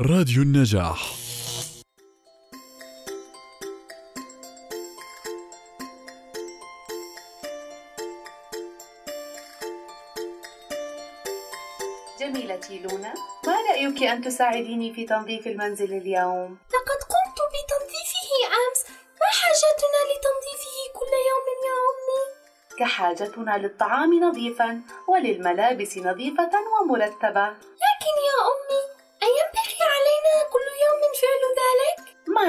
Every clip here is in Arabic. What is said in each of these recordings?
راديو النجاح جميلتي لونا ما رأيك أن تساعديني في تنظيف المنزل اليوم؟ لقد قمت بتنظيفه أمس ما حاجتنا لتنظيفه كل يوم يا أمي؟ كحاجتنا للطعام نظيفا وللملابس نظيفة ومرتبة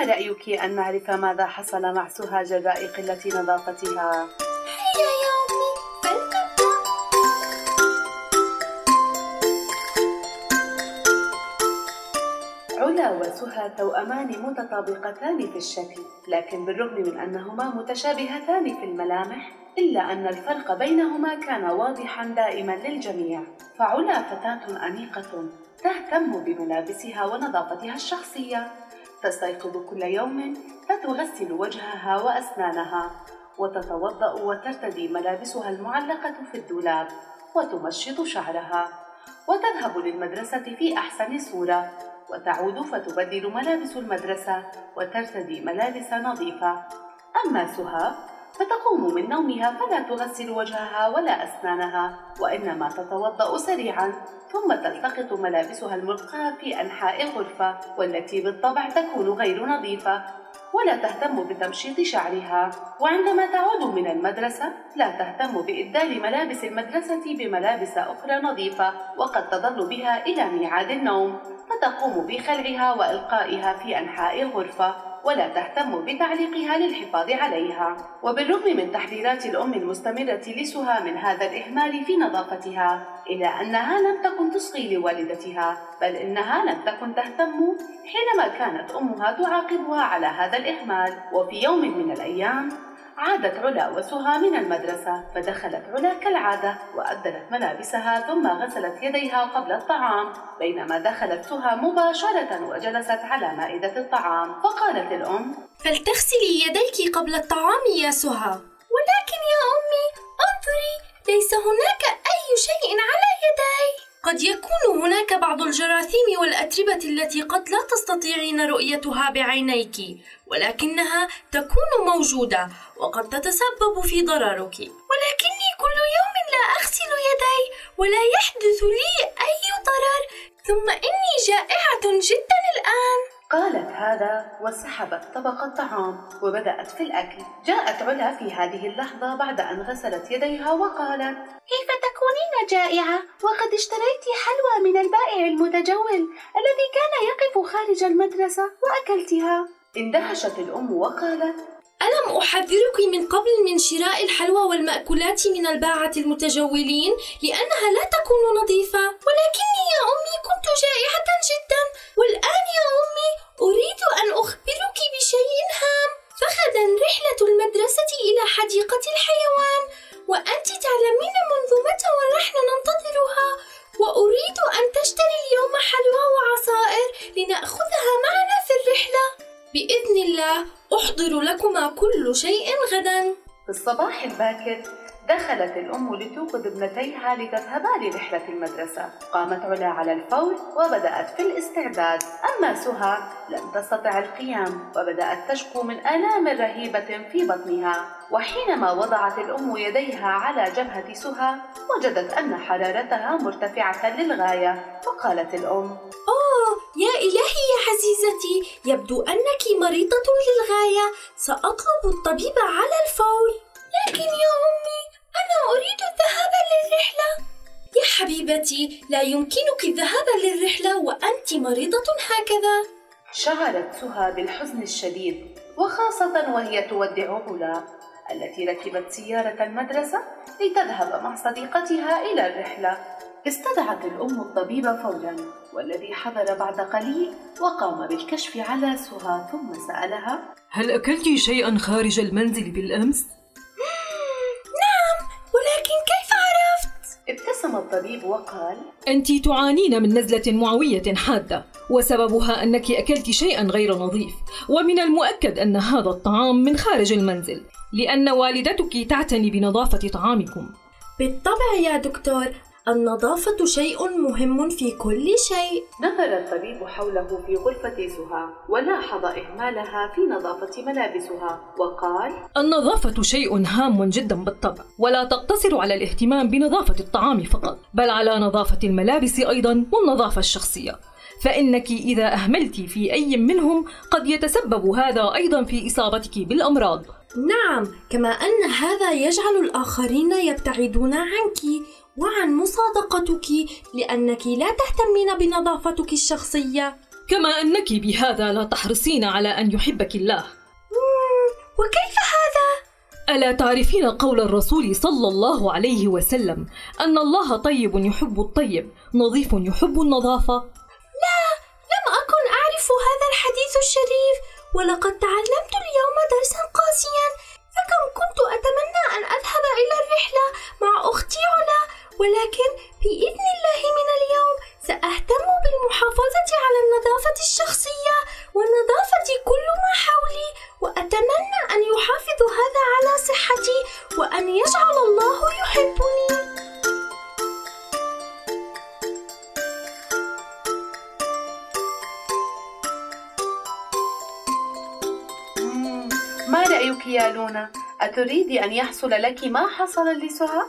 ما رأيك أن نعرف ماذا حصل مع سهى جراء قلة نظافتها؟ هيا يا أمي فلنبدأ علا وسهى توأمان متطابقتان في الشكل لكن بالرغم من أنهما متشابهتان في الملامح إلا أن الفرق بينهما كان واضحا دائما للجميع. فعلا فتاة أنيقة تهتم بملابسها ونظافتها الشخصية. تستيقظ كل يوم فتغسل وجهها وأسنانها وتتوضأ وترتدي ملابسها المعلقة في الدولاب وتمشط شعرها وتذهب للمدرسة في أحسن صورة وتعود فتبدل ملابس المدرسة وترتدي ملابس نظيفة. أما سهى فتقوم من نومها فلا تغسل وجهها ولا أسنانها وإنما تتوضأ سريعا ثم تلتقط ملابسها الملقاة في أنحاء الغرفة والتي بالطبع تكون غير نظيفة. ولا تهتم بتمشيط شعرها. وعندما تعود من المدرسة لا تهتم بإبدال ملابس المدرسة بملابس أخرى نظيفة وقد تظل بها إلى ميعاد النوم. فتقوم بخلعها وإلقائها في أنحاء الغرفة. ولا تهتم بتعليقها للحفاظ عليها. وبالرغم من تحذيرات الأم المستمرة لسهى من هذا الإهمال في نظافتها إلا أنها لم تكن تصغي لوالدتها بل إنها لم تكن تهتم حينما كانت أمها تعاقبها على هذا الإهمال. وفي يوم من الأيام عادت علا وسهى من المدرسة فدخلت علا كالعادة وأبدلت ملابسها ثم غسلت يديها قبل الطعام. بينما دخلت سهى مباشرة وجلست على مائدة الطعام فقالت الأم فلتغسلي يديك قبل الطعام يا سهى ولكن يا أمي أنظري ليس هناك أي شيء على يدي. قد يكون هناك بعض الجراثيم والأتربة التي قد لا تستطيعين رؤيتها بعينيك ولكنها تكون موجودة وقد تتسبب في ضررك. ولكني كل يوم لا أغسل يدي ولا يحدث لي أي ضرر ثم إني جائعة جدا الآن. قالت هذا وسحبت طبق الطعام وبدأت في الأكل. جاءت علا في هذه اللحظة بعد أن غسلت يديها وقالت كيف تكونين جائعة وقد اشتريت حلوى من البائع المتجول الذي كان يقف خارج المدرسة وأكلتها. اندهشت الأم وقالت ألم أحذرك من قبل من شراء الحلوى والمأكولات من الباعة المتجولين؟ لأنها لا تكون نظيفة. ولكني يا أمي كنت جائعة جدا. والآن يا أمي أريد أن أخبرك لنأخذها معنا في الرحلة. بإذن الله أحضر لكما كل شيء غدا. في الصباح الباكر دخلت الأم لتوقظ ابنتيها لتذهبا لرحلة المدرسة. قامت علا على الفور وبدأت في الاستعداد. أما سهى لم تستطع القيام وبدأت تشكو من آلام رهيبة في بطنها. وحينما وضعت الأم يديها على جبهة سهى وجدت أن حرارتها مرتفعة للغاية فقالت الأم أوه يا إلهي يا عزيزتي يبدو أنك مريضة للغاية. سأطلب الطبيب على الفور. لكن يا أمي أنا أريد الذهاب للرحلة. يا حبيبتي لا يمكنك الذهاب للرحلة وأنت مريضة هكذا. شعرت سهى بالحزن الشديد وخاصة وهي تودع علا التي ركبت سيارة المدرسة لتذهب مع صديقتها إلى الرحلة. استدعت الأم الطبيب فورا والذي حضر بعد قليل وقام بالكشف على سهى ثم سألها هل أكلت شيئا خارج المنزل بالأمس؟ نعم ولكن كيف عرفت؟ ابتسم الطبيب وقال أنت تعانين من نزلة معوية حادة وسببها أنك أكلت شيئا غير نظيف ومن المؤكد أن هذا الطعام من خارج المنزل لأن والدتك تعتني بنظافة طعامكم بالطبع يا دكتور النظافة شيء مهم في كل شيء. نظر الطبيب حوله في غرفة سهى ولاحظ إهمالها في نظافة ملابسها وقال النظافة شيء هام جدا بالطبع ولا تقتصر على الاهتمام بنظافة الطعام فقط بل على نظافة الملابس أيضا والنظافة الشخصية. فإنك إذا أهملت في أي منهم قد يتسبب هذا أيضا في إصابتك بالأمراض. نعم كما أن هذا يجعل الآخرين يبتعدون عنك. وعن مصادقتك لأنك لا تهتمين بنظافتك الشخصية. كما أنك بهذا لا تحرصين على أن يحبك الله. وكيف هذا؟ ألا تعرفين قول الرسول صلى الله عليه وسلم أن الله طيب يحب الطيب نظيف يحب النظافة؟ لا لم أكن أعرف هذا الحديث الشريف ولقد تعلمت اليوم درسا قاسيا فكم كنت أتمنى أن أذهب إلى الرحلة مع أختي علا ولكن بإذن الله من اليوم سأهتم بالمحافظة على النظافة الشخصية ونظافة كل ما حولي وأتمنى أن يحافظ هذا على صحتي وأن يجعل الله يحبني ما رأيك يا لونا؟ أتريد أن يحصل لك ما حصل لسهى؟